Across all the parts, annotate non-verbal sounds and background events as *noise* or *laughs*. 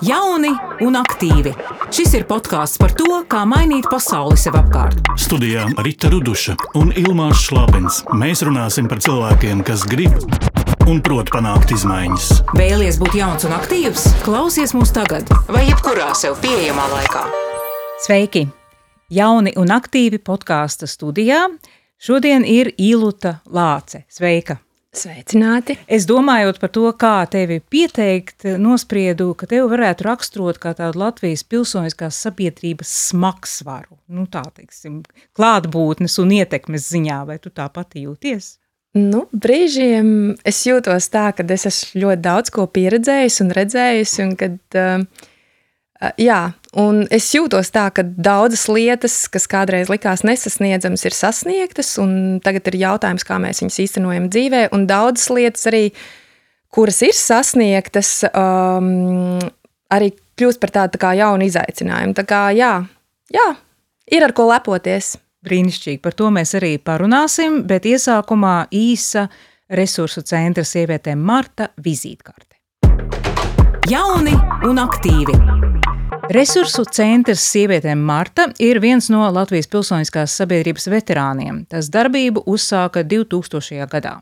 Jauni un aktīvi. Šis ir podkāsts par to, kā mainīt pasauli sev apkārt. Studijā Rīta Ruduša un Ilmāns Šlapins. Mēs runāsim par cilvēkiem, kas grib un prot panākt izmaiņas. Vēlies būt jauns un aktīvs? Klausies mūs tagad, vai jebkurā sev pieejamā laikā. Sveiki! Jauni un aktīvi podkāstu studijā. Šodien ir Ilūta Lāce. Sveika! Sveicināti! Es domājot par to, kā tevi pieteikt, nospriedu, ka tevi varētu raksturot kā tādu Latvijas pilsoniskās sabiedrības smagsvaru. Nu, tā teiksim, klātbūtnes un ietekmes ziņā, vai tu tā pati jūties? Nu, brīžiem es jūtos tā, ka es esmu ļoti daudz ko pieredzējis un redzējis, un kad uh, Jā, un es jūtos tā, ka daudzas lietas, kas kādreiz likās nesasniedzamas, ir sasniegtas, un tagad ir jautājums, kā mēs viņus īstenojam dzīvē, un daudzas lietas arī, kuras ir sasniegtas, um, arī kļūst par tādu tā kā jaunu izaicinājumu. Tā kā jā, jā, ir ar ko lepoties. Brīnišķīgi, par to mēs arī parunāsim, bet iesākumā īsa resursu centra sievietēm Marta vizītkarte. Jauni un aktīvi! Resursu centrs sievietēm Marta ir viens no Latvijas pilsoniskās sabiedrības veterāniem. Tas darbību uzsāka 2000. gadā.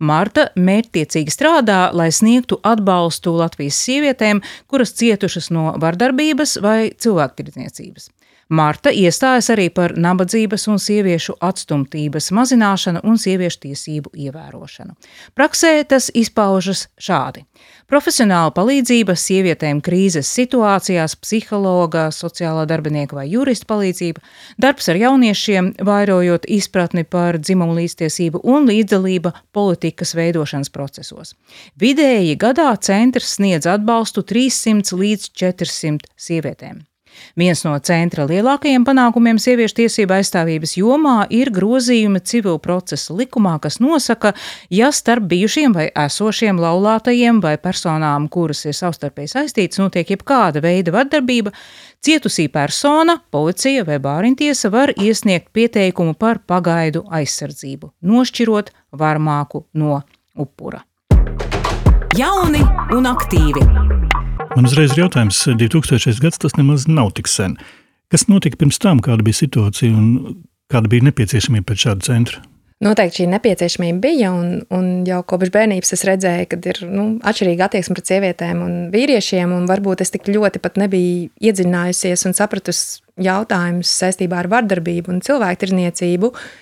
Marta mērķtiecīgi strādā, lai sniegtu atbalstu Latvijas sievietēm, kuras cietušas no vardarbības vai cilvēktirdzniecības. Marta iestājas arī par nabadzības un sieviešu atstumtības mazināšanu un sieviešu tiesību ievērošanu. Praksē tas izpaužas šādi. Profesionāla palīdzība sievietēm krīzes situācijās, psihologa, sociālā darbinieka vai jurista palīdzība, darbs ar jauniešiem, vairojot izpratni par dzimumu līdztiesību un līdzdalība politikas veidošanas procesos. Vidēji gadā centrs sniedz atbalstu 300 līdz 400 sievietēm. Viens no centra lielākajiem panākumiem sieviešu tiesību aizstāvības jomā ir grozījumi civil procesa likumā, kas nosaka, ja starp bijušiem vai esošiem laulātajiem vai personām, kuras ir savstarpēji saistītas, notiek jebkāda veida vardarbība, cietusī persona, policija vai bāriņtiesa var iesniegt pieteikumu par pagaidu aizsardzību, nošķirot varmāku no upura. Jauni un aktīvi! Man uzreiz ir jautājums, 2000. gads tas nemaz nav tik sen. Kas notika pirms tam, kāda bija situācija un kāda bija nepieciešamība pēc šāda centra? Noteikti šī nepieciešamība bija, un, un jau kopš bērnības es redzēju, ka ir nu, atšķirīga attieksme pret sievietēm un vīriešiem, un varbūt es tik ļoti pat nebiju iedziļinājusies un sapratusi jautājumus saistībā ar vardarbību un cilvēku tirniecību. Uh,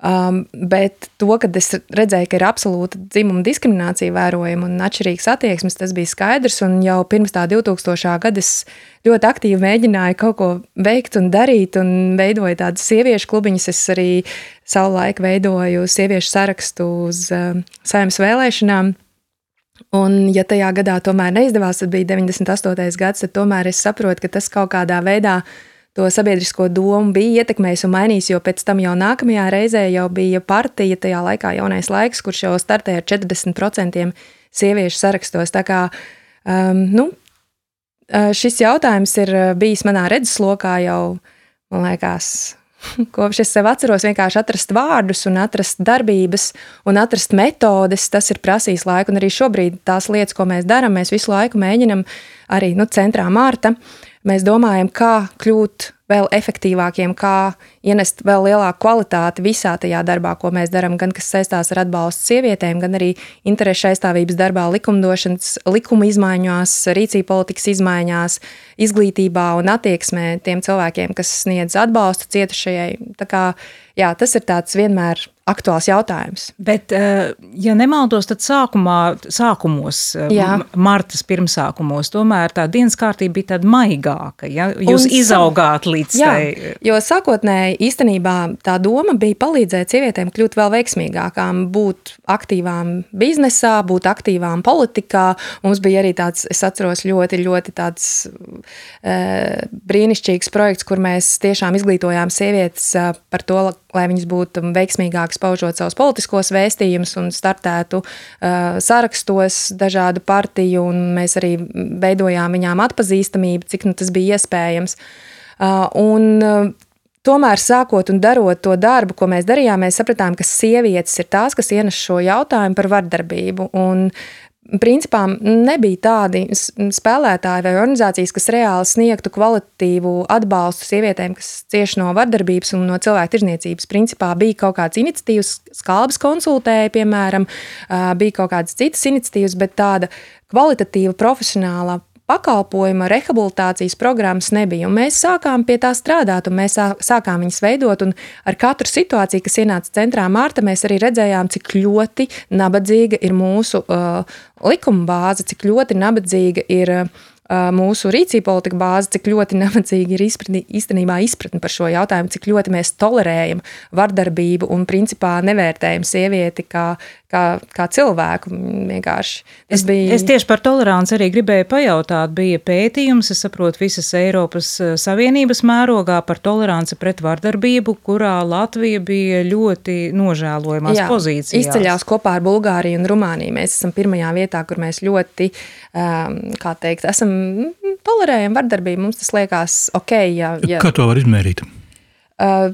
Um, bet to, kad es redzēju, ka ir absolūta dzimuma diskriminācija vērojama un atšķirīgas attieksmes, tas bija skaidrs. Un jau pirms tā 2000. gada es ļoti aktīvi mēģināju kaut ko veikt un darīt, un veidoju tādas sieviešu klubiņas. Es arī savulaik veidoju sieviešu sarakstu uz uh, saimnes vēlēšanām. Un, ja tajā gadā tomēr neizdevās, tad bija 98. gads, tad tomēr es saprotu, ka tas kaut kādā veidā uh, to sabiedrisko domu bija ietekmējis un mainījis, jo pēc tam jau nākamajā reizē jau bija partija, tajā laikā jaunais laiks, kurš jau startēja ar 40% sieviešu sarakstos. Tā kā, um, nu, uh, šis jautājums ir uh, bijis manā redzeslokā jau, man liekas, *laughs* Kopš es sev atceros, vienkārši atrast vārdus, un atrast darbības, un atrast metodes, tas ir prasījis laiku. Un arī šobrīd tās lietas, ko mēs darām, mēs visu laiku mēģinām arī nu, centrā Mārta. Uh, Mēs domājam, kā kļūt vēl efektīvākiem, kā ienest vēl lielāku kvalitāti visā tajā darbā, ko mēs darām, gan kas saistās ar atbalstu sievietēm, gan arī interešu aizstāvības darbā, likumdošanas, likuma izmaiņās, rīcība politikas izmaiņās, izglītībā un attieksmē tiem cilvēkiem, kas sniedz atbalstu cietušajai. Tā kā, jā, tas ir tāds vienmēr aktuāls jautājums. Bet, eh, ja nemaldos, tad sākumā, sākumos, eh, Jā. martas pirmsākumos, tomēr tā dienas kārtība bija tāda maigāka. Ja? Jūs Un, izaugāt līdz jā, tai. Jo sākotnēji īstenībā tā doma bija palīdzēt sievietēm kļūt vēl veiksmīgākām, būt aktīvām biznesā, būt aktīvām politikā. Mums bija arī tāds, es atceros, ļoti, ļoti tāds e, brīnišķīgs projekts, kur mēs tiešām izglītojām sievietes par to, lai viņas būtu veiksmīgākas paužot savus politiskos vēstījumus un startētu uh, sarakstos dažādu partiju, un mēs arī veidojām viņām atpazīstamību, cik nu, tas bija iespējams. Uh, un, uh, Tomēr, sākot un darot to darbu, ko mēs darījām, mēs sapratām, ka sievietes ir tās, kas ienes šo jautājumu par vardarbību. Un principā nebija tādi spēlētāji vai organizācijas, kas reāli sniegtu kvalitatīvu atbalstu sievietēm, kas cieši no vardarbības un no cilvēku tirzniecības. Principā bija kaut kāds iniciatīvas, skalbas konsultēja, piemēram, bija kaut kādas citas iniciatīvas, bet tāda kvalitatīva, profesionāla pakalpojuma, rehabilitācijas programmas nebija. Un mēs sākām pie tā strādāt, un mēs sākām viņas veidot. Ar katru situāciju, kas ienāca centrā Mārta, mēs arī redzējām, cik ļoti nabadzīga ir mūsu uh, likuma bāze, cik ļoti nabadzīga ir. Mūsu rīcība politika bāze, cik ļoti nabadzīgi ir izpratni, īstenībā izpratne par šo jautājumu, cik ļoti mēs tolerējam vardarbību un principā nevērtējam sievieti kā, kā, kā cilvēku. Vienkārši. Es, bija... es tieši par toleranci arī gribēju pajautāt. Bija pētījums, es saprotu, visas Eiropas Savienības mērogā par toleranci pret vardarbību, kurā Latvija bija ļoti nožēlojamās Jā, pozīcijās. Izceļās kopā ar Bulgāriju un Rumāniju. Mēs esam pirmajā vietā, kur mēs ļoti, um, kā teikt, esam mm, tolerējam vardarbību. Mums tas liekas ok. Ja, ja... Kā to var izmērīt? Uh,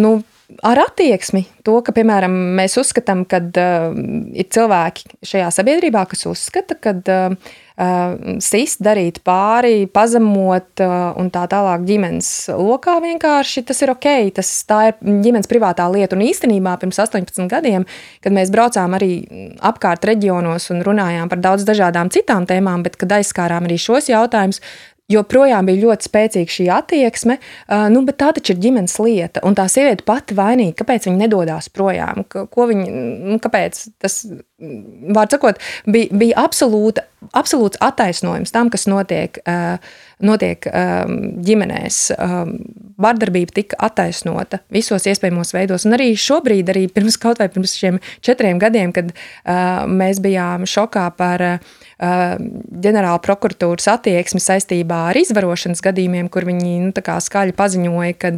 nu, ar attieksmi, to, ka, piemēram, mēs uzskatām, ka uh, ir cilvēki šajā sabiedrībā, kas uzskata, ka uh, uh, sist, darīt pāri, pazemot uh, un tā tālāk ģimenes lokā vienkārši tas ir ok. Tas, tā ir ģimenes privātā lieta. Un īstenībā pirms 18 gadiem, kad mēs braucām arī apkārt reģionos un runājām par daudz dažādām citām tēmām, bet kad aizskārām arī šos jautājumus, joprojām bija ļoti spēcīga šī attieksme, nu, bet tā taču ir ģimenes lieta. Un tā sieviete pati vainīga, kāpēc viņa nedodas projām, ko viņa, nu, kāpēc tas, vārds sakot, bija, bija absolūta, absolūts attaisnojums tam, kas notiek, notiek ģimenēs. Vardarbība tika attaisnota visos iespējamos veidos. Un arī šobrīd, arī pirms kaut vai pirms šiem četriem gadiem, kad mēs bijām šokā par ģenerāla prokuratūras attieksmi saistībā ar izvarošanas gadījumiem, kur viņi nu, skaļi paziņoja, ka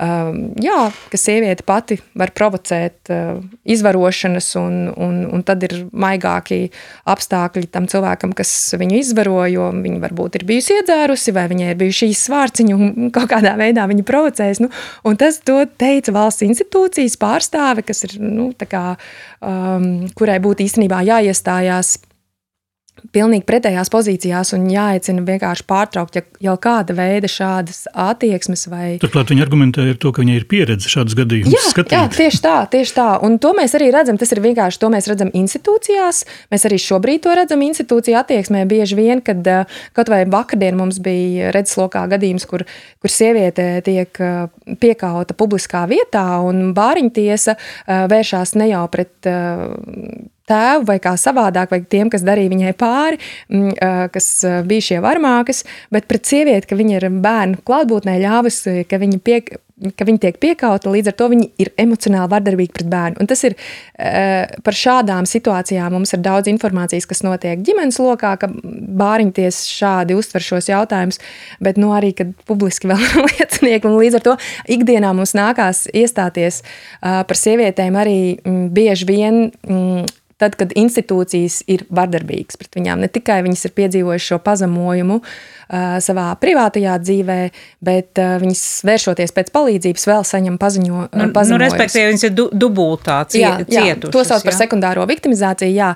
jā, ka sieviete pati var provocēt izvarošanas, un, un, un tad ir maigāki apstākļi tam cilvēkam, kas viņu izvaro, jo viņa varbūt ir bijusi iedzērusi, vai viņai ir bijuši šīs svārciņi, un kaut kādā veidā viņa provocēs. Nu, un tas teica valsts institūcijas pārstāve, kas ir, nu, kā, um, kurai būtu īstenībā jāiestājās pilnīgi pretējās pozīcijās un jāaicina vienkārši pārtraukt ja jau kāda veida šādas attieksmes. Vai... Turklāt viņa argumentēja to, ka viņai ir pieredze šādus gadījumus jā, skatīt. Jā, tieši tā, tieši tā. Un to mēs arī redzam, tas ir vienkārši to mēs redzam institūcijās. Mēs arī šobrīd to redzam institūciju attieksmē bieži vien, kad eh, kaut vai vakardien mums bija redzeslokā gadījums, kur, kur sieviete tiek eh, piekauta publiskā vietā un bāriņtiesa eh, vēršās ne jau pret tēvu vai kā savādāk, vai tiem, kas darīja viņai pāri, mm, kas bija šie varmākas, bet pret sievieti, ka viņa ir bērnu klātbūtnē ļāvis, ka viņa piek, ka viņi tiek piekauta, līdz ar to viņi ir emocionāli vardarbīgi pret bērnu. Un tas ir par šādām situācijām mums ir daudz informācijas, kas notiek ģimenes lokā, ka bāriņties šādi uztver šos jautājumus, bet nu, arī, publiski *laughs* vēl ir liecinieki, līdz ar to ikdienā mums nākās iestāties par sievietēm arī bieži vien tad, kad institūcijas ir vardarbīgas pret viņām. Ne tikai viņas ir piedzīvojušas šo pazemojumu uh, savā privātajā dzīvē, bet uh, viņas vēršoties pēc palīdzības vēl saņem paziņo, nu, pazemojumus. Nu, respektīvi, viņas ir du dubultā cie, jā, jā, cietušas. To sauc par jā. sekundāro viktimizāciju, jā.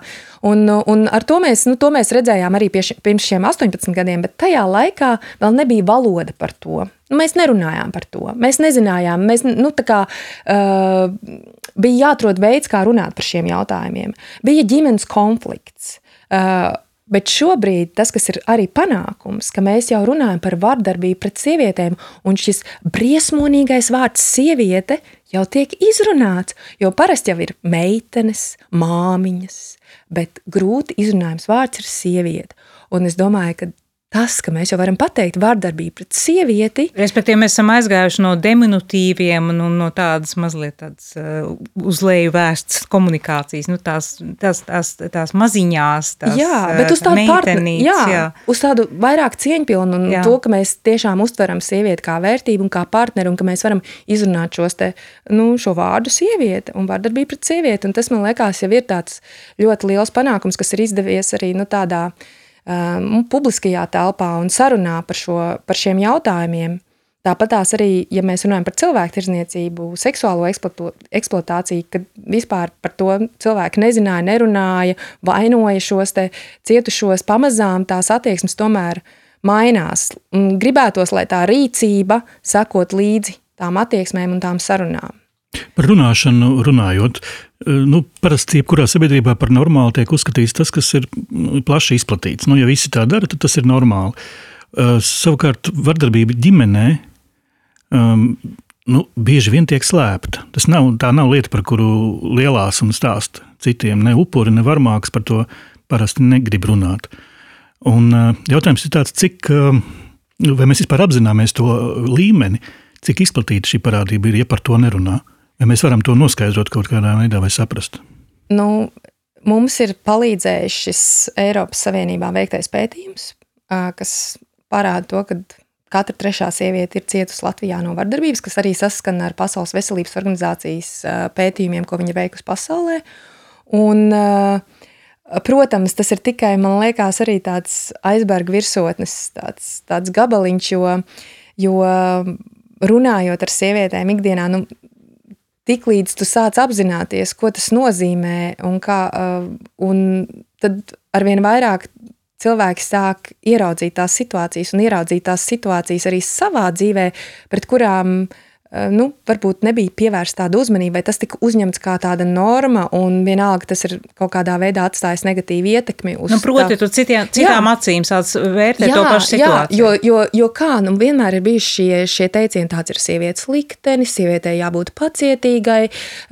Un, un ar to mēs, nu, to mēs redzējām arī ši, pirms šiem 18 gadiem, bet tajā laikā vēl nebija valoda par to. Nu, mēs nerunājām par to. Mēs nezinājām, mēs, nu, kā, uh, bija jāatrod veids, kā runāt par šiem jautājumiem. Bija ģimenes konflikts. Uh, Bet šobrīd tas, kas ir arī panākums, ka mēs jau runājam par vardarbību pret sievietēm, un šis briesmonīgais vārds sieviete jau tiek izrunāts. Jo parasti jau ir meitenes, māmiņas, bet grūti izrunājams vārds ir sieviete. Un es domāju, ka tas, ka mēs jau varam pateikt vardarbību pret sievieti. Respektīvi, mēs esam aizgājuši no diminutīviem un no tādas mazliet tādas, uh, uz leju vēstas komunikācijas, nu, tās, tās, tās, tās maziņās, tās jā, bet uz tādu partneri, jā, jā, uz tādu vairāk cieņpilnu un jā. to, ka mēs tiešām uztveram sievieti kā vērtību un kā partneri un ka mēs varam izrunāt šos te, nu, šo vārdu sieviete un vardarbību pret sievieti. Un tas, man liekas, jau ir tāds ļoti liels panākums, kas ir izdevies arī nu, tādā um, publiskajā telpā un sarunā par, šo, par šiem jautājumiem. Tāpat tās arī, ja mēs runājam par cilvēku tirzniecību, seksuālo eksploatāciju, kad vispār par to cilvēki nezināja, nerunāja, vainoja šos cietušos, pamazām tās attieksmes tomēr mainās. Gribētos, lai tā rīcība sekot līdzi tām attieksmēm un tām sarunām. Par runāšanu runājot, nu, parasti jebkurā sabiedrībā par normālu tiek uzskatīts tas, kas ir nu, plaši izplatīts. Nu, ja visi tā dara, tad tas ir normāli. Uh, savukārt, vardarbība ģimenē um, nu, bieži vien tiek slēpta. Tas nav, nav lieta, par kuru lielās un stāst citiem. Ne upuri, ne varmāks par to parasti negrib runāt. Un, uh, jautājums ir tāds, cik, uh, vai mēs vispār apzināmies to līmeni, cik izplatīta šī parādība ir, ja par to nerunā. Vai mēs varam to noskaidrot kaut kādā veidā vai saprast? Nu, mums ir palīdzējis šis Eiropas Savienībā veiktais pētījums, kas parāda to, ka katra trešā sieviete ir cietusi Latvijā no vardarbības, kas arī saskana ar Pasaules veselības organizācijas pētījumiem, ko viņa veikusi pasaulē. Un, protams, tas ir tikai, man liekas, arī tāds aizberga virsotnes, tāds, tāds gabaliņš, jo, jo runājot ar sievietēm ikdienā, nu, tik līdz tu sāc apzināties, ko tas nozīmē, un, kā, un tad arvien vairāk cilvēki sāk ieraudzīt tās situācijas un ieraudzīt tās situācijas arī savā dzīvē, pret kurām uh, nu, varbūt nebija pievērsta tāda uzmanība, vai tas tika uzņemts kā tāda norma, un vienalga tas ir kaut kādā veidā atstājis negatīvu ietekmi uz nu, proti, tā. tu citiem, citām jā. acīm sāc vērtēt jā, to pašu situāciju. Jā, jo, jo, jo kā, nu, vienmēr ir bijuši šie, šie teicieni, tāds ir sievietes liktenis, sievietei jābūt pacietīgai.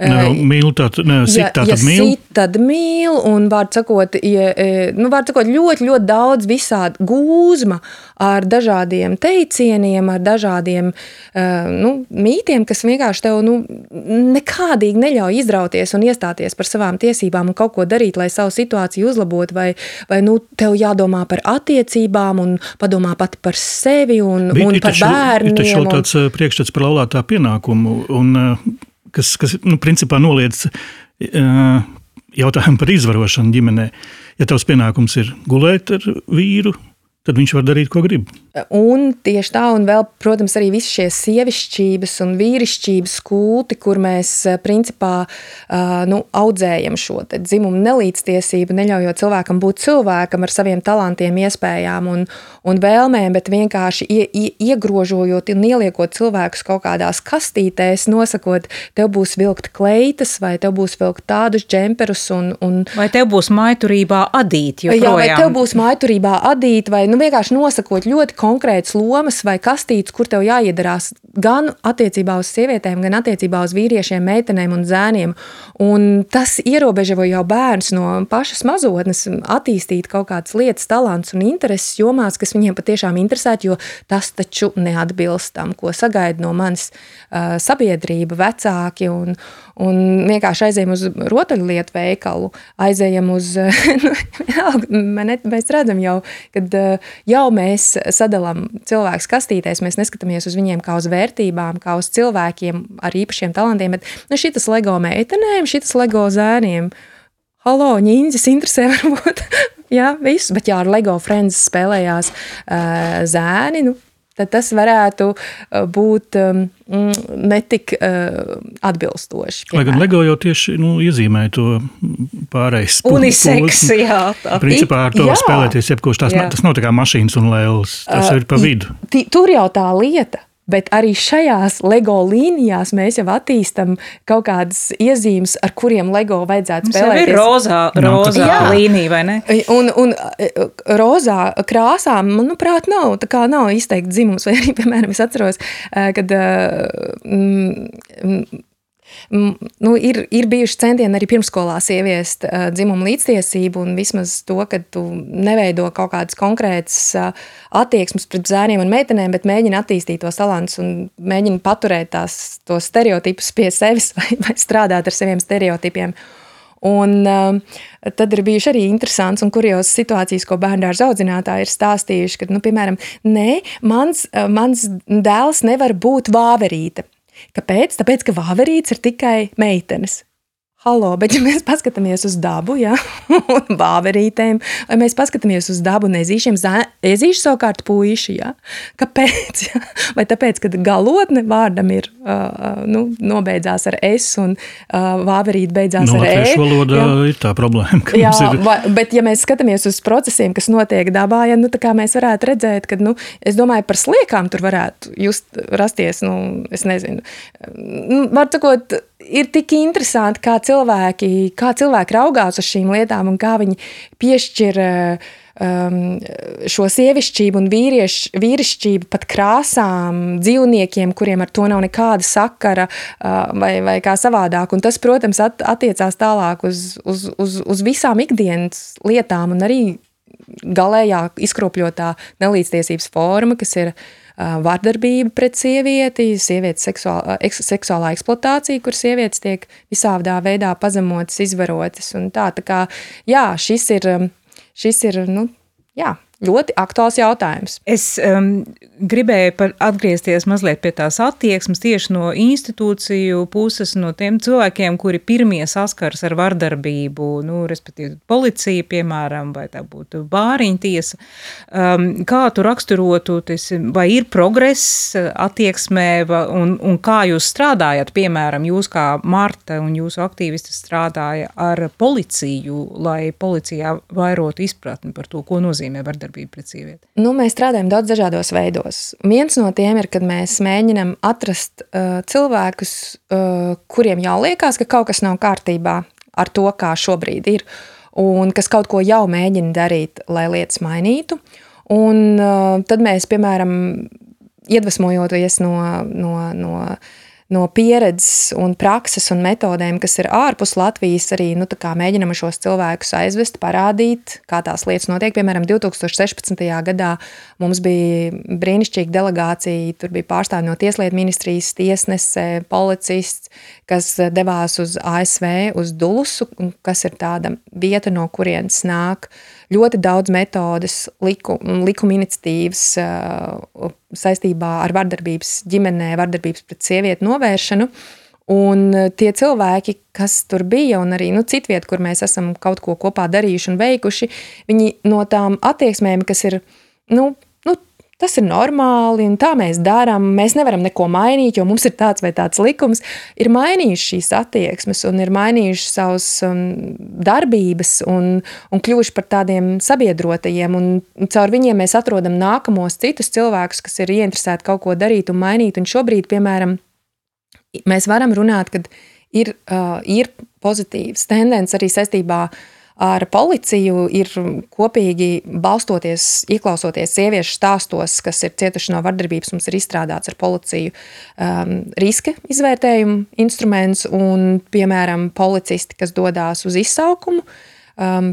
Nu, uh, mīl tā, ne, sit ja, tā tad ja mīl. Sit, tad mīl, un vārds sakot, ja, nu, vārds sakot, ļoti, ļoti daudz visādi gūzma ar dažādiem teicieniem, ar dažādiem, nu, mītiem, kas vienkārši tev nu, nekādīgi neļauj izrauties un iestāties par savām tiesībām un kaut ko darīt, lai savu situāciju uzlabotu, vai, vai nu, tev jādomā par attiecībām un padomā pati par sevi un, Bet un par bērniem. Tas jau tāds priekšstats par laulātā pienākumu, un, kas, kas nu, principā noliedz jautājumu par izvarošanu ģimenē. Ja tavs pienākums ir gulēt ar vīru, tad viņš var darīt, ko grib. Un tieši tā, un vēl, protams, arī visi šie sievišķības un vīrišķības kulti, kur mēs principā nu, audzējam šo dzimumu nelīdztiesību, neļaujot cilvēkam būt cilvēkam ar saviem talantiem, iespējām un, un vēlmēm, bet vienkārši ie, ie, iegrožojot un ieliekot cilvēkus kaut kādās kastītēs, nosakot, tev būs vilkt kleitas, vai tev būs vilkt tādus džemperus. Un, un, vai tev būs maiturībā adīt, joprojām. Jā, vai tev būs maiturībā adīt, vai nu, vienkārši nosakot ļoti konkrētas lomas vai kastītes, kur tev jāiedarās gan attiecībā uz sievietēm, gan attiecībā uz vīriešiem, meitenēm un zēniem. Un tas ierobežo jau bērns no pašas mazotnes attīstīt kaut kādas lietas, talants un intereses jomās, kas viņiem patiešām interesētu, jo tas taču neatbilst tam, ko sagaida no manis uh, sabiedrība, vecāki un, un vienkārši aizējam uz rotaļlietu veikalu, aizējam uz, *laughs* nu, mēs redzam jau, kad jau mēs sadalām cilvēkus kastītēs, mēs neskatāmies uz viņiem kā uz vērtībām, kā uz cilvēkiem ar īpašiem talantiem, bet nu, šitas LEGO meitenēm, šitas LEGO zēniem. Halo, ņīņas interesē *laughs* varbūt. jā, viss, bet jā, ar LEGO Friends spēlējās uh, zēni, nu, tad tas varētu būt um, netik uh, atbilstoši. Lai gan LEGO jau tieši nu, iezīmē to pārējais uniseks, jā. Tā. Principā ar to jā. spēlēties jebkurš, tas, tas nav tā kā mašīnas un lēls, tas uh, ir pa vidu. Tur jau tā lieta Bet arī šajās LEGO līnijās mēs jau attīstām kaut kādas iezīmes, ar kuriem LEGO vajadzētu spēlēt. Tā ir rozā, rozā no, līnija, vai ne? Un, un e, rozā krāsām, manuprāt, nav, nav izteikti dzimums. *laughs* Vai arī, piemēram, es atceros, e, kad mm, nu, ir, ir bijuši centieni arī pirmskolās ieviest uh, dzimumu līdztiesību un vismaz to, ka tu neveido kaut kādas konkrētas uh, attieksmes pret zēniem un meitenēm, bet mēģini attīstīt tos talantus un mēģini paturēt tās, tos stereotipus pie sevis *laughs* vai, vai strādāt ar saviem stereotipiem. Un uh, tad ir bijuši arī interesants un kurjos situācijas, ko bērnu dārza audzinātāji ir stāstījuši, ka, nu, piemēram, nē, mans, uh, mans dēls nevar būt vāverīte. Kāpēc? Tāpēc, ka vāverītes ir tikai meitenes. Halo, bet, ja mēs paskatāmies uz dabu, ja, *laughs* un vāverītēm, vai mēs paskatāmies uz dabu un ezīšiem, ezīši savukārt puiši, ja, kāpēc? Ja? Vai tāpēc, ka galotne vārdam ir, uh, nu, nobeidzās ar es un uh, vāverīt beidzās no, ar e? No, valodā ja? ir tā problēma, ka jā, ir... vai, bet, ja mēs skatāmies uz procesiem, kas notiek dabā, ja, nu, tā kā mēs varētu redzēt, ka, nu, es domāju, par sliekām tur varētu just rasties, nu, es nezinu, nu, var sakot, ir tik interesanti, kā cilvēki, kā cilvēki raugās uz šīm lietām un kā viņi piešķir um, šo sievišķību un vīrieš, vīrišķību pat krāsām, dzīvniekiem, kuriem ar to nav nekāda sakara uh, vai, vai kā savādāk. Un tas, protams, at, attiecās tālāk uz, uz, uz, uz visām ikdienas lietām un arī galējā izkropļotā nelīdztiesības forma, kas ir uh, vardarbība pret sievieti, sievietes seksuālā, seksuālā eksploatācija, kur sievietes tiek visādā veidā pazemotas, izvarotas. Tā, tā kā, jā, šis ir, šis ir nu, jā, ļoti aktuāls jautājums. Es um, gribēju atgriezties mazliet pie tās attieksmes tieši no institūciju puses, no tiem cilvēkiem, kuri pirmie saskars ar vardarbību, nu, respektīvi policija, piemēram, vai tā būtu bāriņtiesa. Um, kā tu raksturotu, tis, vai ir progress attieksmē, va, un, un kā jūs strādājat, piemēram, jūs kā Marta un jūsu aktīvisti strādāja ar policiju, lai policijā vairotu izpratni par to, ko nozīmē vardarbība? Vardarbību pret sievieti? Nu, mēs strādājam daudz dažādos veidos. Viens no tiem ir, kad mēs mēģinam atrast uh, cilvēkus, uh, kuriem jau liekas, ka kaut kas nav kārtībā ar to, kā šobrīd ir, un kas kaut ko jau mēģina darīt, lai lietas mainītu. Un uh, tad mēs, piemēram, iedvesmojoties no, no, no no pieredzes un prakses un metodēm, kas ir ārpus Latvijas, arī nu, mēģinam šos cilvēkus aizvest, parādīt, kā tās lietas notiek. Piemēram, 2016. gadā mums bija brīnišķīga delegācija, tur bija pārstāvji no Tieslietu ministrijas, tiesnese, policists, kas devās uz ASV, uz Dulusu, kas ir tāda vieta, no kurienes nāk ļoti daudz metodes, liku, likuma iniciatīvas saistībā ar vardarbības ģimenē, vardarbības pret sievieti novēršanu. Un tie cilvēki, kas tur bija, un arī nu, citviet, kur mēs esam kaut ko kopā darījuši un veikuši, viņi no tām attieksmēm, kas ir nu, tas ir normāli, un tā mēs darām. Mēs nevaram neko mainīt, jo mums ir tāds vai tāds likums. Ir mainījuši šīs attieksmes, un ir mainījuši savas um, darbības, un, un kļuvuši par tādiem sabiedrotajiem. Un, caur viņiem mēs atrodam nākamos citus cilvēkus, kas ir ieinteresēti kaut ko darīt un mainīt. Un šobrīd, piemēram, mēs varam runāt, ka ir, uh, ir pozitīvas tendences arī saistībā ar ar policiju ir kopīgi balstoties, ieklausoties sieviešu stāstos, kas ir cietuši no vardarbības, mums ir izstrādāts ar policiju um, riska izvērtējumu instruments un, piemēram, policisti, kas dodas uz izsaukumu, um,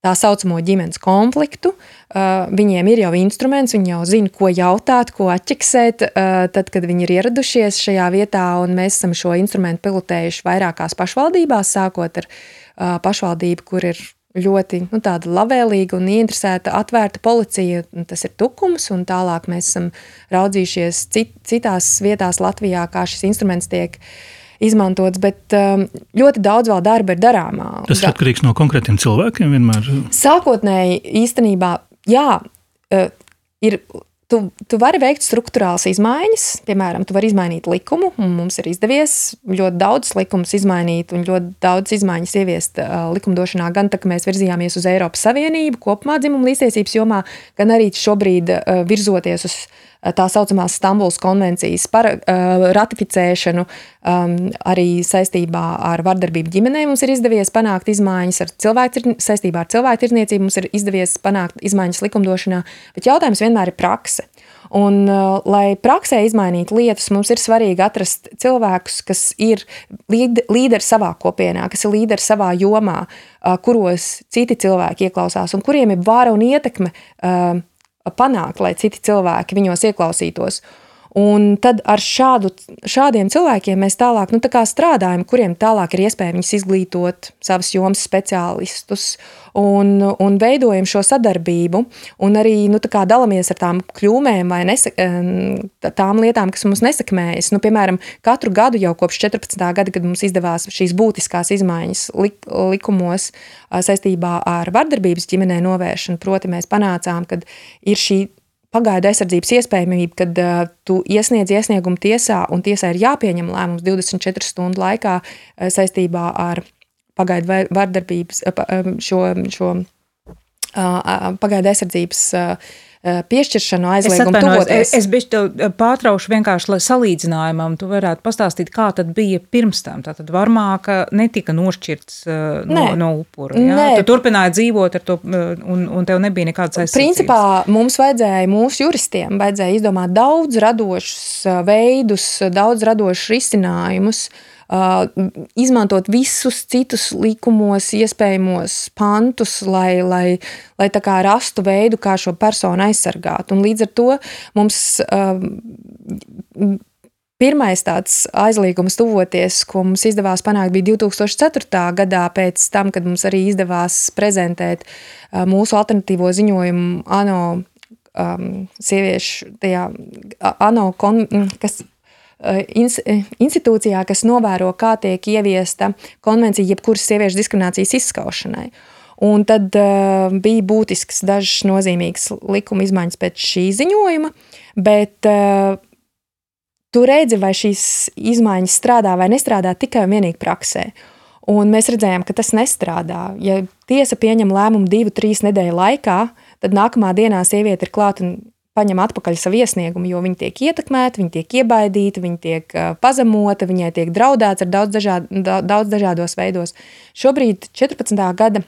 tā saucamo ģimenes konfliktu. Uh, viņiem ir jau instruments, viņi jau zina, ko jautāt, ko atķeksēt, uh, tad, kad viņi ir ieradušies šajā vietā, un mēs esam šo instrumentu pilotējuši vairākās pašvaldībās, sākot ar pašvaldību, kur ir ļoti nu, labvēlīga un ieinteresēta, atvērta policija. Tas ir tukums, un tālāk mēs esam raudzījušies cit, citās vietās Latvijā, kā šis instruments tiek izmantots, bet ļoti daudz vēl darba ir darāmā. Tas ir atkarīgs no konkrētiem cilvēkiem vienmēr? Sākotnēji īstenībā, jā, ir Tu, tu vari veikt struktūrāls izmaiņas, piemēram, tu vari izmainīt likumu, mums ir izdevies ļoti daudz likumus izmainīt un ļoti daudz izmaiņas ieviest uh, likumdošanā, gan tā, ka mēs virzījāmies uz Eiropas Savienību kopumā dzimumu līdztiesības jomā, gan arī šobrīd uh, virzoties uz tā saucamās Stambulas konvencijas par, uh, ratificēšanu um, arī saistībā ar vardarbību ģimenē mums ir izdevies panākt izmaiņas ar cilvēku, saistībā ar cilvēku tirdzniecību mums ir izdevies panākt izmaiņas likumdošanā, bet jautājums vienmēr ir prakse. Un, uh, lai praksē izmainītu lietas, mums ir svarīgi atrast cilvēkus, kas ir līderi savā kopienā, kas ir līderi savā jomā, uh, kuros citi cilvēki ieklausās un kuriem ir vara un ietekme uh, panākt, lai citi cilvēki viņos ieklausītos. Un tad ar šādu, šādiem cilvēkiem mēs tālāk nu, tā strādājam, kuriem tālāk ir iespēja viņus izglītot, savas jomas speciālistus, un, un veidojam šo sadarbību. Un arī nu, dalāmies ar tām kļūmēm vai nesa, tām lietām, kas mums nesakmējas. Nu, piemēram, katru gadu jau kopš 14. gada, kad mums izdevās šīs būtiskās izmaiņas lik, likumos saistībā ar vardarbības ģimenē novēršanu, proti mēs panācām, ka ir šī pagaidu aizsardzības iespējamība, kad uh, tu iesniedz iesniegumu tiesā, un tiesai ir jāpieņem lēmums 24 stundu laikā uh, saistībā ar pagaidu vardarbības, uh, šo, šo pagaidu aizsardzības. Piešķiršanu aizliegumu es. Es, es bišķi pārtraušu vienkārši, lai salīdzinājumam tu varētu pastāstīt, kā tad bija pirms tam. Tātad varmāka netika nošķirts no, Nē. no upura. Ja? Nē. Tu turpināji dzīvot ar to, un, un tev nebija nekādas aizsardzības. Principā mums vajadzēja, mūsu juristiem vajadzēja izdomāt daudz radošus veidus, daudz radošus risinājumus, uh, izmantot visus citus likumos, iespējamos pantus, lai, lai, lai rastu veidu, kā šo personu aizsargāt. Un līdz ar to mums Pirmais tāds aizliegums tuvoties, ko mums izdevās panākt, bija 2004. gadā, pēc tam, kad mums arī izdevās prezentēt mūsu alternatīvo ziņojumu ANO um, sieviešu, tajā ANO, kon, kas institūcijā, kas novēro, kā tiek ieviesta konvencija jebkuras sieviešu diskriminācijas izskaušanai. Un tad uh, bija būtisks, dažas nozīmīgas likuma izmaiņas pēc šī ziņojuma, bet uh, tu redzi, vai šīs izmaiņas strādā vai nestrādā tikai un vienīgi praksē. Un mēs redzējām, ka tas nestrādā. Ja tiesa pieņem lēmumu divu, trīs nedēļu laikā, tad nākamā dienā sieviete ir klāta un paņem atpakaļ savu iesniegumu, jo viņi tiek ietekmēti, viņi tiek iebaidīti, viņi tiek pazemoti, viņai tiek draudēts ar daudz, dažād, daudz dažādos veidos. Šobrīd 14. gada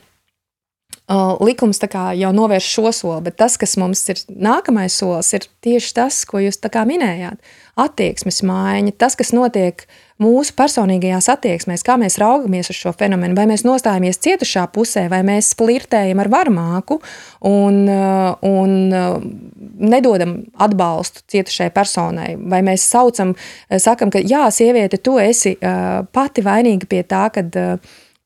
likums jau novērš šo soli, bet tas, kas mums ir nākamais solis, ir tieši tas, ko jūs minējāt. Attieksmes maiņa, tas, kas notiek mūsu personīgajās attieksmēs, kā mēs raugamies uz šo fenomenu, vai mēs nostājamies cietušā pusē, vai mēs flirtējam ar varmāku un, un nedodam atbalstu cietušai personai, vai mēs saucam, sakam, ka jā, sieviete, tu esi pati vainīga pie tā, kad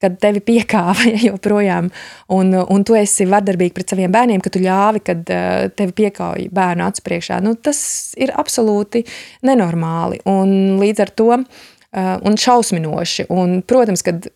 kad tevi piekāva *laughs* ja, joprojām, un, un tu esi vardarbīgi pret saviem bērniem, ka tu ļāvi, kad uh, tevi piekāja bērnu acu priekšā. Nu, tas ir absolūti nenormāli un līdz ar to uh, un šausminoši. Un, protams, kad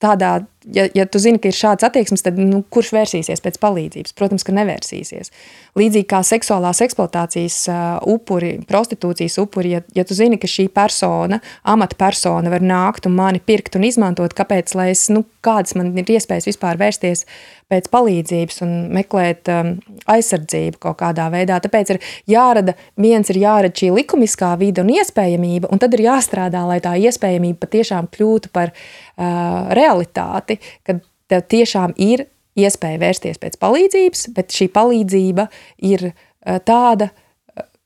tādā, ja, ja tu zini, ka ir šāds attieksmes, tad nu, kurš vērsīsies pēc palīdzības? Protams, ka nevērsīsies. Līdzīgi kā seksuālās eksploatācijas uh, upuri, prostitūcijas upuri, ja, ja tu zini, ka šī persona, amatpersona var nākt un mani pirkt un izmantot, kāpēc, lai es, nu, kādas man ir iespējas vispār vērsties pēc palīdzības un meklēt um, aizsardzību kaut kādā veidā. Tāpēc ir jārada, viens ir jārada šī likumiskā vide un iespējamība, un tad ir jāstrādā, lai tā iespējamība patiešām kļūtu par uh, realitāti, kad tev tiešām ir iespēja vērsties pēc palīdzības, bet šī palīdzība ir eh, tāda,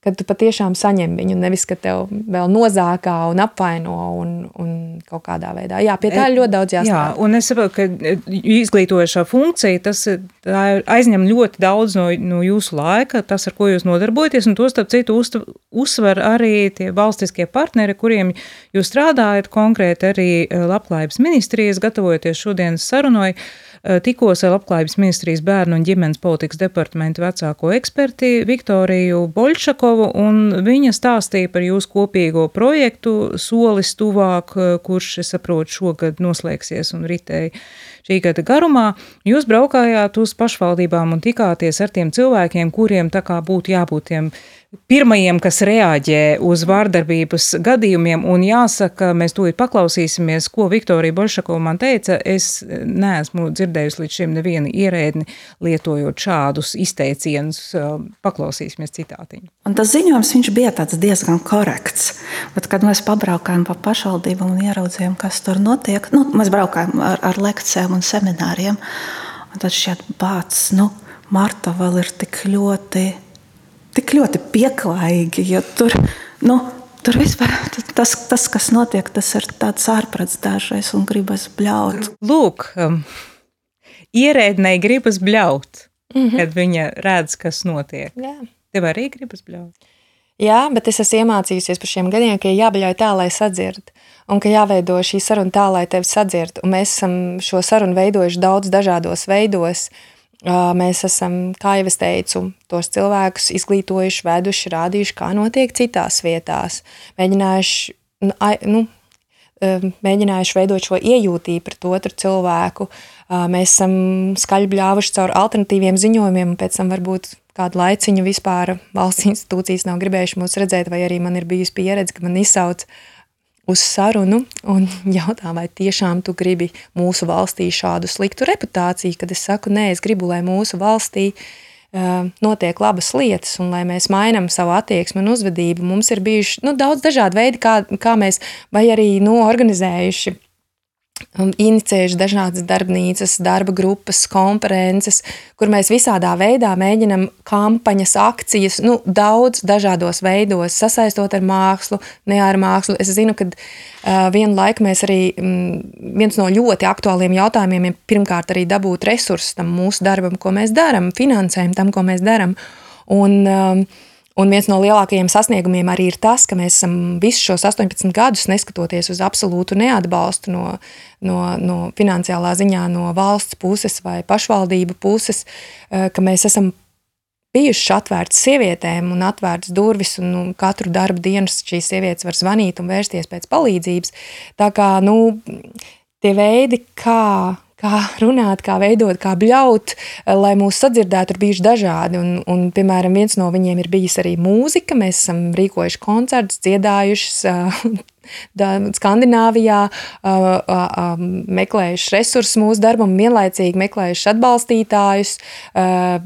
eh, ka tu patiešām saņem viņu, nevis ka tev vēl nozākā un apvaino un, un kaut kādā veidā. Jā, pie tā ir ļoti daudz jāstrādā. Jā, un es saprotu, ka eh, izglītojošā funkcija, tas aizņem ļoti daudz no, no jūsu laika, tas, ar ko jūs nodarbojaties, un to, starp citu, uzsver arī tie valstiskie partneri, kuriem jūs strādājat, konkrēti arī Labklājības ministrijas, gatavojoties šodienas sarunai. Eh, tikos ar Labklājības ministrijas bērnu un ģimenes politikas departamentu vecāko eksperti Viktoriju Boļšakovu, un viņa stāstīja par jūsu kopīgo projektu Solis tuvāk, eh, kurš, es saprotu, šogad noslēgsies un ritēja šī gada garumā. Jūs braukājāt uz pašvaldībām un tikāties ar tiem cilvēkiem, kuriem tā kā būtu jābūt tiem pirmajiem, kas reaģē uz vārdarbības gadījumiem, un jāsaka, mēs tūlīt paklausīsimies, ko Viktorija Bolšakova man teica. Es neesmu dzirdējusi līdz šim nevienu ierēdni lietojot šādus izteicienus. Paklausīsimies citātiņu. Un tas ziņojums bija diezgan korekts. Bet, kad mēs pabraukājām pa pašvaldību un ieraudzījām, kas tur notiek, nu, mēs braukājām ar, ar lekcijām un semināriem. Un tad šķiet, bācis, nu, Marta vēl ir tik ļoti tik ļoti pieklājīgi. Tur, nu, tur vispār tas, tas, kas notiek, tas ir tāds ārprāts dažreiz un gribas bļaut. Lūk, um, ierēdnei gribas bļaut, mm -hmm. kad viņa redz, kas notiek. Jā. Tev arī gribas bļaut. Jā, bet es esmu iemācījusies par šiem gadiem, ka jābaļauj tā, lai sadzird. Un ka jāveido šī saruna tā, lai tevi sadzird. Un mēs esam šo sarunu veidojuši daudz dažādos veidos. Mēs esam, kā jau es teicu, tos cilvēkus izglītojuši, veduši, rādījuši, kā notiek citās vietās. Mēģinājuši, nu, mēģinājuši veidot šo iejūtību pret otru cilvēku. Mēs esam skaļi bļāvuši caur alternatīviem ziņojumiem, un pēc tam varbūt kādu laiciņu vispār valsts *laughs* institūcijas nav gribējuši mūs redzēt, vai arī man ir bijusi pieredze, ka man izsauc uz sarunu un *laughs* jautā, vai tiešām tu gribi mūsu valstī šādu sliktu reputāciju, kad es saku, nē, es gribu, lai mūsu valstī uh, notiek labas lietas un lai mēs mainām savu attieksmi un uzvedību. Mums ir bijuši nu, daudz dažādi veidi, kā, kā mēs vai arī nu, organizējuši inicējuši dažādas darbnīcas, darba grupas, konferences, kur mēs visādā veidā mēģinam kampaņas, akcijas, nu, daudz dažādos veidos, sasaistot ar mākslu, ne ar mākslu. Es zinu, ka uh, vienu laiku mēs arī, mm, viens no ļoti aktuāliem jautājumiem ir pirmkārt arī dabūt resursus tam mūsu darbam, ko mēs darām, finansējumu tam, ko mēs darām. Un, uh, Un viens no lielākajiem sasniegumiem arī ir tas, ka mēs esam visus šos 18 gadus, neskatoties uz absolūtu neatbalstu no, no, no finansiālā ziņā, no valsts puses vai pašvaldību puses, eh, ka mēs esam bijušas atvērtas sievietēm un atvērtas durvis, un nu, katru darbu dienu šīs sievietes var zvanīt un vērsties pēc palīdzības. Tā kā nu, tie veidi, kā kā runāt, kā veidot, kā bļaut, eh, lai mūs sadzirdētu, ir bijuši dažādi. Un, un, piemēram, viens no viņiem ir bijis arī mūzika. Mēs esam rīkojuši koncertus, dziedājušas. Skandināvijā uh, uh, meklējuši resursus mūsu darbam, vienlaicīgi meklējuši atbalstītājus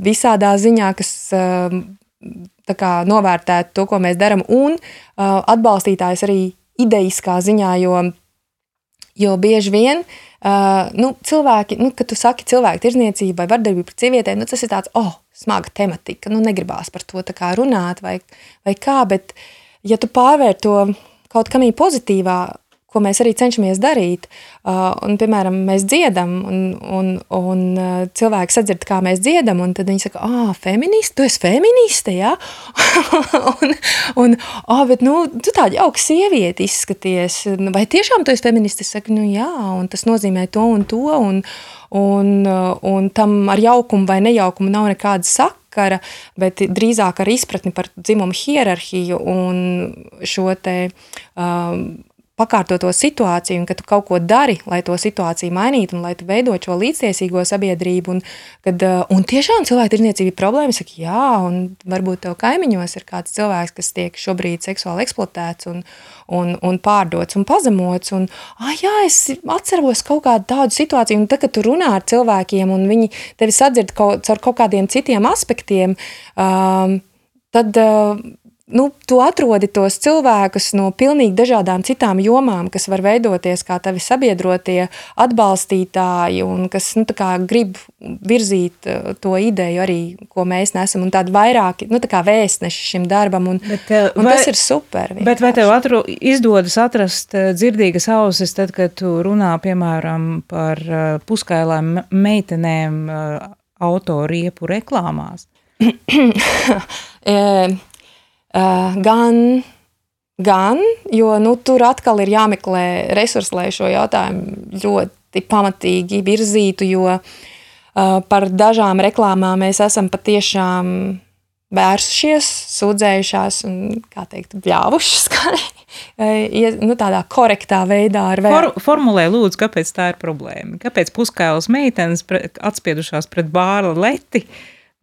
visādā ziņā, kas kā, novērtētu to, ko mēs darām, un atbalstītājus arī idejiskā ziņā, jo, jo bieži vien uh, nu, cilvēki, nu, kad tu saki cilvēku tirzniecību vai vardarbību pret sievietēm, nu, tas ir tāds, oh, smaga tematika, nu, negribās par to runāt vai, vai kā, bet ja tu pārvēr to kaut kamī pozitīvā, ko mēs arī cenšamies darīt. Uh, un, piemēram, mēs dziedam, un, un, un uh, cilvēki sadzird, kā mēs dziedam, un tad viņi saka, ah, feministi, tu esi feministe, jā? *laughs* un, un, ah, bet, nu, tu tāda jauka sieviete izskaties, vai tiešām tu esi feministe? Es saku, nu, jā, un tas nozīmē to un to, un, un, uh, un tam ar jaukumu vai nejaukumu nav nekāda sakara, bet drīzāk ar izpratni par dzimumu hierarhiju un šo te um, pakārtoto situāciju, un ka tu kaut ko dari, lai to situāciju mainītu, un lai tu veidot šo līdztiesīgo sabiedrību. Un, kad, uh, un tiešām cilvēku tirdzniecība ir problēma. Es saku, jā, un varbūt tev kaimiņos ir kāds cilvēks, kas tiek šobrīd seksuāli eksploatēts un, un, un pārdots un pazemots. Un, ah, jā, es atceros kaut kādu tādu situāciju, un tad, kad tu runā ar cilvēkiem, un viņi tevi sadzird kaut, caur kaut kādiem citiem aspektiem, um, tad uh, nu, tu atrodi tos cilvēkus no pilnīgi dažādām citām jomām, kas var veidoties kā tavi sabiedrotie atbalstītāji un kas nu, grib virzīt uh, to ideju arī, ko mēs nesam, un tādi vairāki nu, tā vēstneši šim darbam, un, bet, uh, un vai, tas ir super. Vienkārši. Bet vai tev atru, izdodas atrast uh, dzirdīgas ausis, tad, kad tu runā, piemēram, par puskailām meitenēm autoriepu reklāmās? *clears throat* Uh, gan, gan, jo nu, tur atkal ir jāmeklē resursi, lai šo jautājumu ļoti pamatīgi virzītu, jo uh, par dažām reklāmām mēs esam patiešām vērsušies, sūdzējušās un, kā teikt, bļāvušas, *laughs* kā nu, tādā korektā veidā. For, formulē, lūdzu, kāpēc tā ir problēma? Kāpēc puskailas meitenes pret, atspiedušās pret bārla leti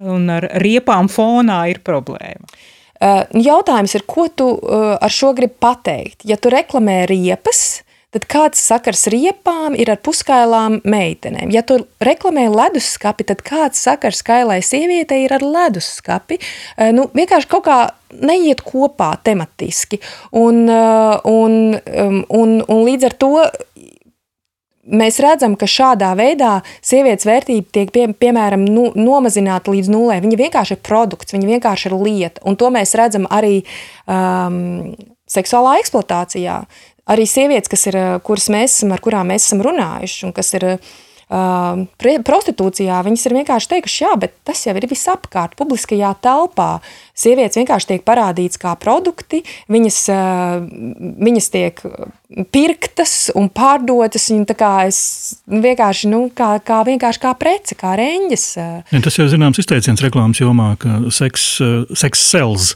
un ar riepām fonā ir problēma? Uh, jautājums ir, ko tu uh, ar šo gribi pateikt? Ja tu reklamē riepas, tad kāds sakars riepām ir ar puskailām meitenēm? Ja tu reklamē leduskapi, tad kāds sakars kailai sievietei ir ar leduskapi? Uh, nu, vienkārši kaut kā neiet kopā tematiski. Un, un, um, un, un līdz ar to mēs redzam, ka šādā veidā sievietes vērtība tiek pie, piemēram nu, nomazināta līdz nulē. Viņa vienkārši ir produkts, viņa vienkārši ir lieta. Un to mēs redzam arī um, seksuālā eksploatācijā. Arī sievietes, ir, kuras mēs esam, ar kurām mēs esam runājuši, un kas ir prostitūcijā viņas ir vienkārši teikušas, jā, bet tas jau ir visapkārt, publiskajā telpā. Sievietes vienkārši tiek parādītas kā produkti, viņas, viņas tiek pirktas un pārdotas. Kā es vienkārši, nu, kā, kā, vienkārši kā prece, kā reņģis. Ja, tas jau zināms izteiciens reklāmas jomā, ka seks, seks sells.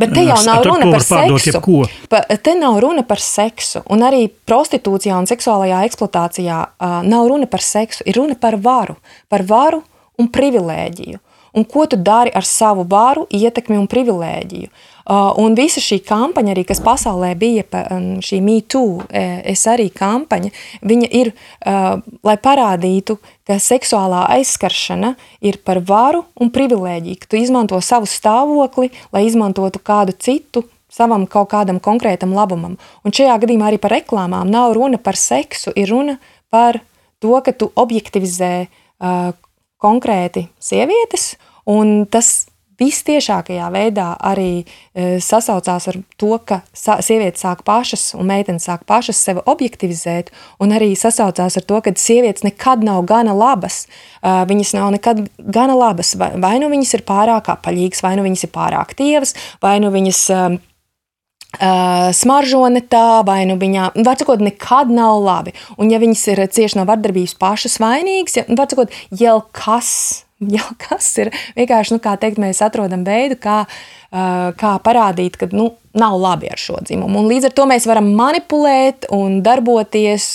Bet te jau nav runa par seksu. Pa, te nav runa par seksu. Un arī prostitūcijā un seksuālajā eksploatācijā uh, nav runa par seksu. Ir runa par varu. Par varu un privilēģiju. Un ko tu dari ar savu varu, ietekmi un privilēģiju. Uh, un visa šī kampaņa, arī, kas pasaulē bija, um, šī MeToo, e, es arī kampaņa, viņa ir, uh, lai parādītu, ka seksuālā aizskaršana ir par varu un privilēģiju, ka tu izmanto savu stāvokli, lai izmantotu kādu citu savam kaut kādam konkrētam labumam. Un šajā gadījumā arī par reklāmām nav runa par seksu, ir runa par to, ka tu objektivizē uh, konkrēti sievietes, un tas vistiešākajā veidā arī e, sasaucās ar to, ka sievietes sāk pašas un meitenes sāk pašas sevi objektivizēt, un arī sasaucās ar to, ka sievietes nekad nav gana labas. E, viņas nav nekad gana labas. Vai, nu viņas ir pārāk apaļīgas, vai nu viņas ir pārāk tievas, vai nu viņas Uh, smaržo ne tā, vai nu viņā, var sakot, nekad nav labi. Un ja viņas ir cieši no vardarbības pašas vainīgas, ja, var sakot, jau kas *laughs* jau kas ir vienkārši, nu, kā teikt, mēs atrodam veidu, kā, kā parādīt, ka nu, nav labi ar šo dzimumu. Un līdz ar to mēs varam manipulēt un darboties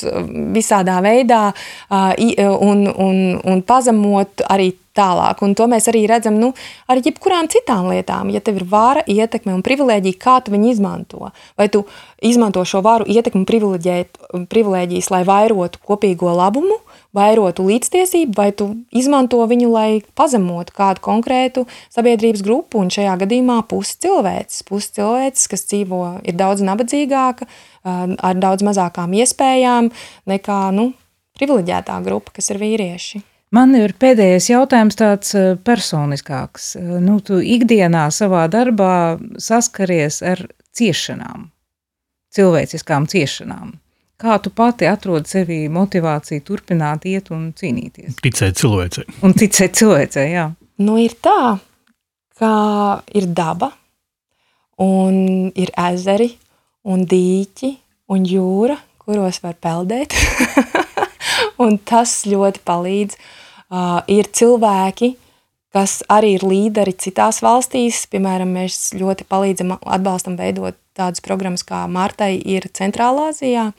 visādā veidā un, un, un pazemot arī tālāk. Un to mēs arī redzam nu, ar jebkurām citām lietām. Ja tev ir vara, ietekme un privilēģija, kā tu viņu izmanto? Vai tu izmanto šo varu, ietekmi un privilēģijas, lai vairotu kopīgo labumu, vairotu līdztiesību, vai tu izmanto viņu, lai pazemotu kādu konkrētu sabiedrības grupu, un šajā gadījumā pusi cilvēks, pusi cilvēks, kas dzīvo, ir daudz nabadzīgāka, ar daudz mazākām iespējām nekā nu, privileģētā grupa, kas ir vīrieši. Man ir pēdējais jautājums, tāds personiskāks. Nu, tu ikdienā savā darbā saskaries ar ciešanām, cilvēciskām ciešanām. Kā tu pati atrodi sevī motivāciju turpināt iet un cīnīties? Ticēt cilvēcei. Un ticēt cilvēcei, jā. Nu, ir tā, ka ir daba, un ir ezeri, un dīķi, un jūra, kuros var peldēt. *laughs* un tas ļoti palīdz. Uh, ir cilvēki, kas arī ir līderi citās valstīs. Piemēram, mēs ļoti palīdzam, atbalstam veidot tādas programmas kā Martai ir Centrālā Azijā.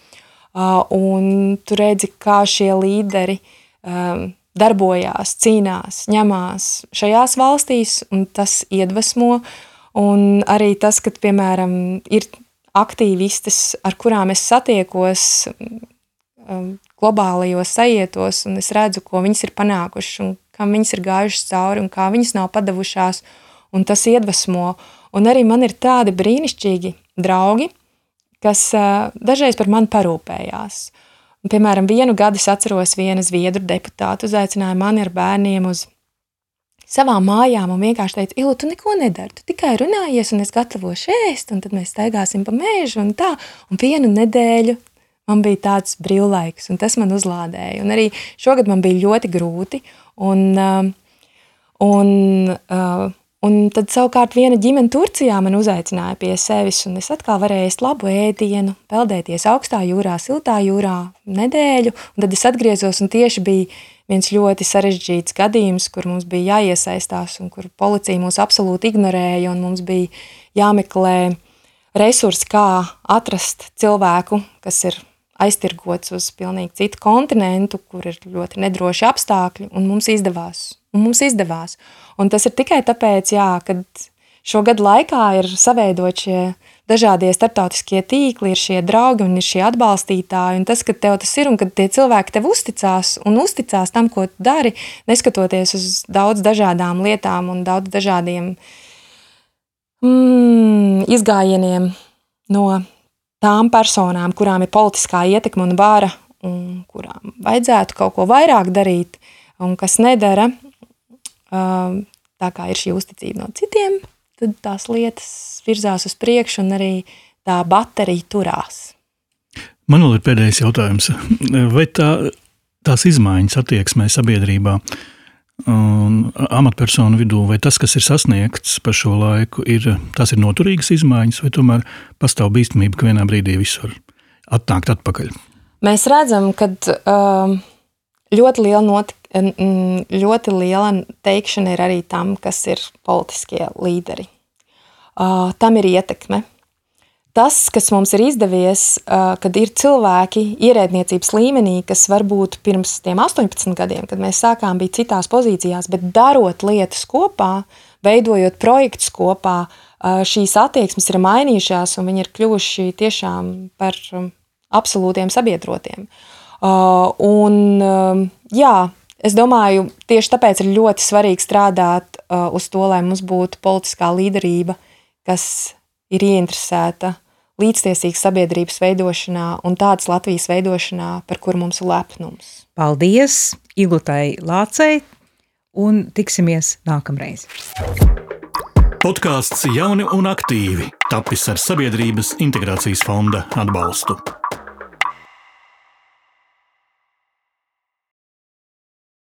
Uh, un tu redzi, kā šie līderi um, darbojās, cīnās, ņemās šajās valstīs, un tas iedvesmo. Un arī tas, ka, piemēram, ir aktīvistes, ar kurām es satiekos um, globālajos sajietos, un es redzu, ko viņas ir panākušas, un kam viņas ir gājušas cauri, un kā viņas nav padavušās, un tas iedvesmo. Un arī man ir tādi brīnišķīgi draugi, kas dažreiz par mani parūpējās. Un, piemēram, vienu gadu es atceros, viena zviedru deputāta uzaicināja mani ar bērniem uz savām mājām un vienkārši teica, Ilu, tu neko nedari, tu tikai runājies un es gatavošu ēst, un tad mēs staigāsim pa mēžu un tā. Un vienu nedēļu man bija tāds brīvlaiks, un tas man uzlādēja. Un arī šogad man bija ļoti grūti, un, un, un Un tad savukārt viena ģimene Turcijā man uzaicināja pie sevis, un es atkal varēju ēst labu ēdienu, peldēties augstā jūrā, siltā jūrā nedēļu. Un tad es atgriezos, un tieši bija viens ļoti sarežģīts gadījums, kur mums bija jāiesaistās, un kur policija mūs absolūti ignorēja, un mums bija jāmeklē resursi, kā atrast cilvēku, kas ir aiztirgots uz pilnīgi citu kontinentu, kur ir ļoti nedroši apstākļi, un mums izdevās. Un mums izdevās. Un tas ir tikai tāpēc, jā, ka šo gadu laikā ir saveidot šie dažādie starptautiskie tīkli, ir šie draugi un ir šie atbalstītāji. Un tas, ka tev tas ir un kad tie cilvēki tev uzticās un uzticās tam, ko tu dari, neskatoties uz daudz dažādām lietām un daudz dažādiem mm, izgājieniem no tām personām, kurām ir politiskā ietekme un vara, un kurām vajadzētu kaut ko vairāk darīt, un kas nedara, tā kā ir šī uzticība no citiem, tad tās lietas virzās uz priekšu un arī tā baterija turās. Man vēl ir pēdējais jautājums. Vai tā tās izmaiņas attieksmē sabiedrībā un amatpersonu vidū, vai tas, kas ir sasniegts pa šo laiku, ir, ir noturīgas izmaiņas, vai tomēr pastāv bīstamība, ka vienā brīdī viss var atnākt atpakaļ? Mēs redzam, ka um, ļoti liela, notik, ļoti liela teikšana ir arī tam, kas ir politiskie līderi. Uh, tam ir ietekme tas, kas mums ir izdevies, kad ir cilvēki ierēdniecības līmenī, kas varbūt pirms tiem 18 gadiem, kad mēs sākām, bija citās pozīcijās, bet darot lietas kopā, veidojot projektus kopā, šīs attieksmes ir mainījušās un viņi ir kļuvuši tiešām par absolūtiem sabiedrotiem. Un, jā, es domāju, tieši tāpēc ir ļoti svarīgi strādāt uz to, lai mums būtu politiskā līderība, kas ir ieinteresēta līdztiesīgas sabiedrības veidošanā un tādas Latvijas veidošanā, par kuru mums ir lepnums. Paldies Ilutai Lācei un tiksimies nākamreiz. Podkāsts Jauni un aktīvi tapis ar Sabiedrības integrācijas fonda atbalstu.